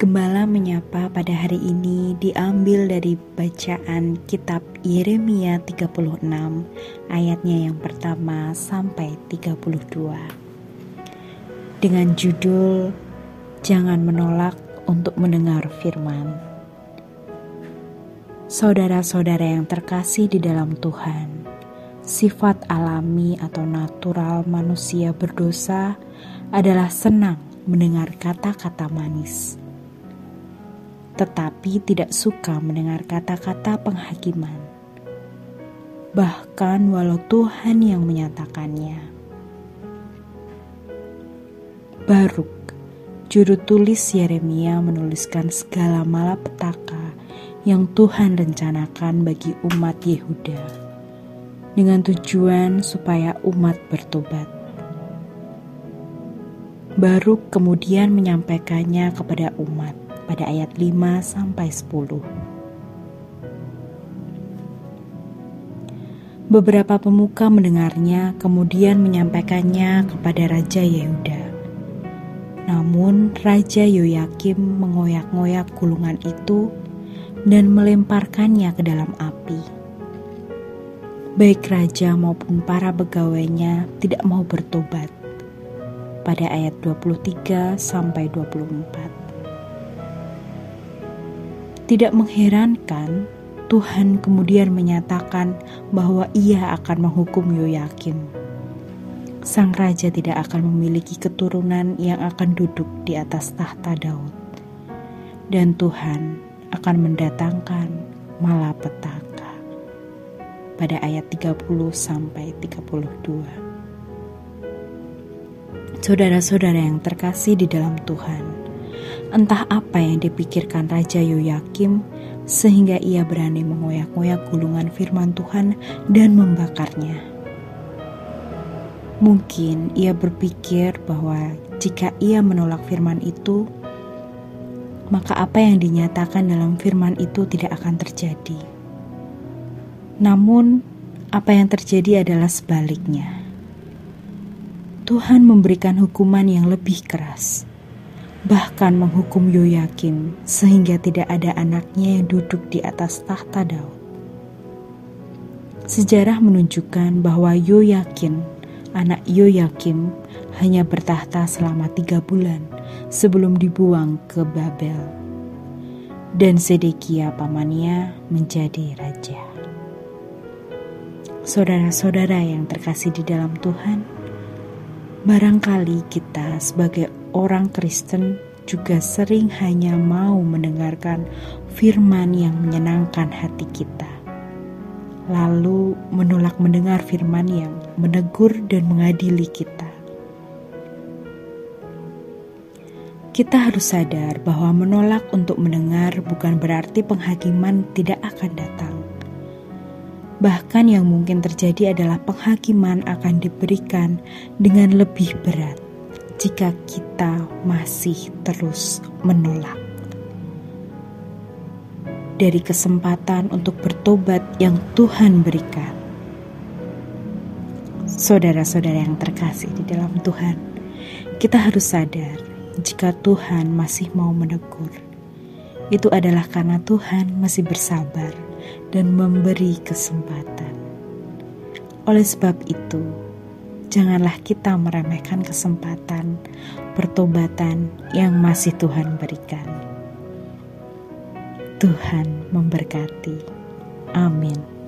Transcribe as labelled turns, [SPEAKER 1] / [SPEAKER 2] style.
[SPEAKER 1] Gembala menyapa pada hari ini diambil dari bacaan kitab Yeremia 36 ayatnya yang pertama sampai 32. Dengan judul Jangan menolak untuk mendengar firman. Saudara-saudara yang terkasih di dalam Tuhan, sifat alami atau natural manusia berdosa adalah senang mendengar kata-kata manis tetapi tidak suka mendengar kata-kata penghakiman. Bahkan walau Tuhan yang menyatakannya. Baruk, juru tulis Yeremia menuliskan segala malapetaka yang Tuhan rencanakan bagi umat Yehuda dengan tujuan supaya umat bertobat. Baruk kemudian menyampaikannya kepada umat pada ayat 5 sampai 10. Beberapa pemuka mendengarnya kemudian menyampaikannya kepada Raja Yehuda. Namun Raja Yoyakim mengoyak-ngoyak gulungan itu dan melemparkannya ke dalam api. Baik raja maupun para pegawainya tidak mau bertobat. Pada ayat 23 sampai 24. Tidak mengherankan, Tuhan kemudian menyatakan bahwa ia akan menghukum Yoyakim. Sang raja tidak akan memiliki keturunan yang akan duduk di atas tahta Daud. Dan Tuhan akan mendatangkan malapetaka. Pada ayat 30 sampai 32. Saudara-saudara yang terkasih di dalam Tuhan, Entah apa yang dipikirkan Raja Yoyakim sehingga ia berani mengoyak-ngoyak gulungan firman Tuhan dan membakarnya. Mungkin ia berpikir bahwa jika ia menolak firman itu, maka apa yang dinyatakan dalam firman itu tidak akan terjadi. Namun, apa yang terjadi adalah sebaliknya. Tuhan memberikan hukuman yang lebih keras bahkan menghukum Yoyakim sehingga tidak ada anaknya yang duduk di atas tahta Daud. Sejarah menunjukkan bahwa Yoyakin, anak Yoyakim, hanya bertahta selama tiga bulan sebelum dibuang ke Babel. Dan Sedekia pamannya menjadi raja. Saudara-saudara yang terkasih di dalam Tuhan, barangkali kita sebagai orang Kristen juga sering hanya mau mendengarkan firman yang menyenangkan hati kita, lalu menolak mendengar firman yang menegur dan mengadili kita. Kita harus sadar bahwa menolak untuk mendengar bukan berarti penghakiman tidak akan datang. Bahkan, yang mungkin terjadi adalah penghakiman akan diberikan dengan lebih berat jika kita masih terus menolak. Dari kesempatan untuk bertobat yang Tuhan berikan, saudara-saudara yang terkasih di dalam Tuhan, kita harus sadar jika Tuhan masih mau menegur, itu adalah karena Tuhan masih bersabar dan memberi kesempatan. Oleh sebab itu, janganlah kita meremehkan kesempatan pertobatan yang masih Tuhan berikan. Tuhan memberkati. Amin.